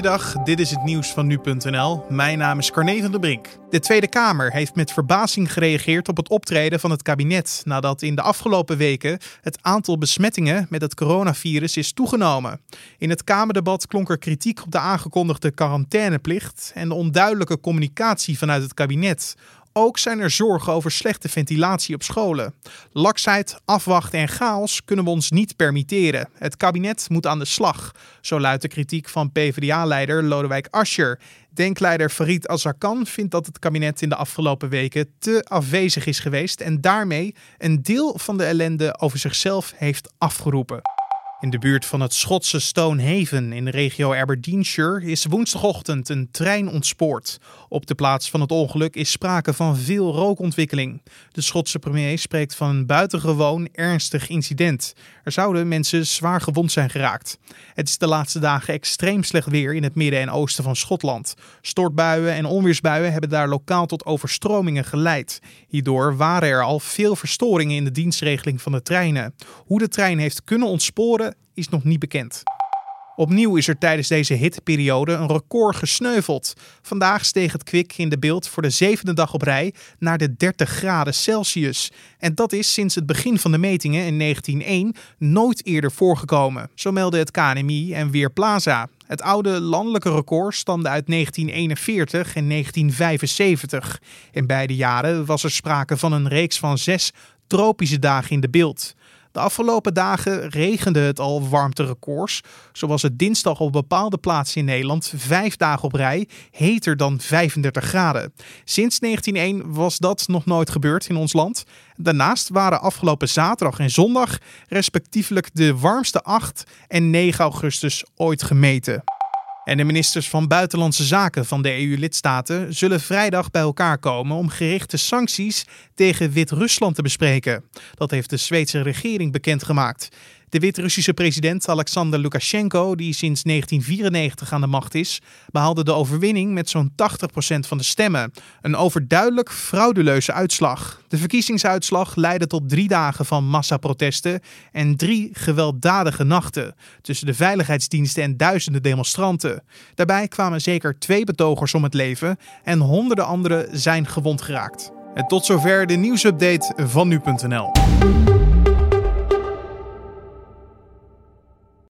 Goeiedag, dit is het nieuws van nu.nl. Mijn naam is Carne van der Brink. De Tweede Kamer heeft met verbazing gereageerd op het optreden van het kabinet nadat in de afgelopen weken het aantal besmettingen met het coronavirus is toegenomen. In het Kamerdebat klonk er kritiek op de aangekondigde quarantaineplicht en de onduidelijke communicatie vanuit het kabinet. Ook zijn er zorgen over slechte ventilatie op scholen. Laksheid, afwachten en chaos kunnen we ons niet permitteren. Het kabinet moet aan de slag. Zo luidt de kritiek van PvdA-leider Lodewijk Asscher. Denkleider Farid Azarkan vindt dat het kabinet in de afgelopen weken te afwezig is geweest en daarmee een deel van de ellende over zichzelf heeft afgeroepen. In de buurt van het Schotse Stonehaven in de regio Aberdeenshire is woensdagochtend een trein ontspoord. Op de plaats van het ongeluk is sprake van veel rookontwikkeling. De Schotse premier spreekt van een buitengewoon ernstig incident. Er zouden mensen zwaar gewond zijn geraakt. Het is de laatste dagen extreem slecht weer in het midden en oosten van Schotland. Stortbuien en onweersbuien hebben daar lokaal tot overstromingen geleid. Hierdoor waren er al veel verstoringen in de dienstregeling van de treinen. Hoe de trein heeft kunnen ontsporen is nog niet bekend. Opnieuw is er tijdens deze hitteperiode een record gesneuveld. Vandaag steeg het kwik in de beeld voor de zevende dag op rij naar de 30 graden Celsius. En dat is sinds het begin van de metingen in 1901 nooit eerder voorgekomen. Zo meldde het KNMI en Weerplaza. Het oude landelijke record stamde uit 1941 en 1975. In beide jaren was er sprake van een reeks van zes tropische dagen in de beeld. De afgelopen dagen regende het al warmterecords. Zo was het dinsdag op bepaalde plaatsen in Nederland vijf dagen op rij heter dan 35 graden. Sinds 1901 was dat nog nooit gebeurd in ons land. Daarnaast waren afgelopen zaterdag en zondag respectievelijk de warmste 8 en 9 augustus ooit gemeten. En de ministers van Buitenlandse Zaken van de EU-lidstaten zullen vrijdag bij elkaar komen om gerichte sancties tegen Wit-Rusland te bespreken. Dat heeft de Zweedse regering bekendgemaakt. De Wit-Russische president Alexander Lukashenko, die sinds 1994 aan de macht is, behaalde de overwinning met zo'n 80% van de stemmen. Een overduidelijk frauduleuze uitslag. De verkiezingsuitslag leidde tot drie dagen van massaprotesten en drie gewelddadige nachten tussen de veiligheidsdiensten en duizenden demonstranten. Daarbij kwamen zeker twee betogers om het leven en honderden anderen zijn gewond geraakt. En tot zover de nieuwsupdate van nu.nl.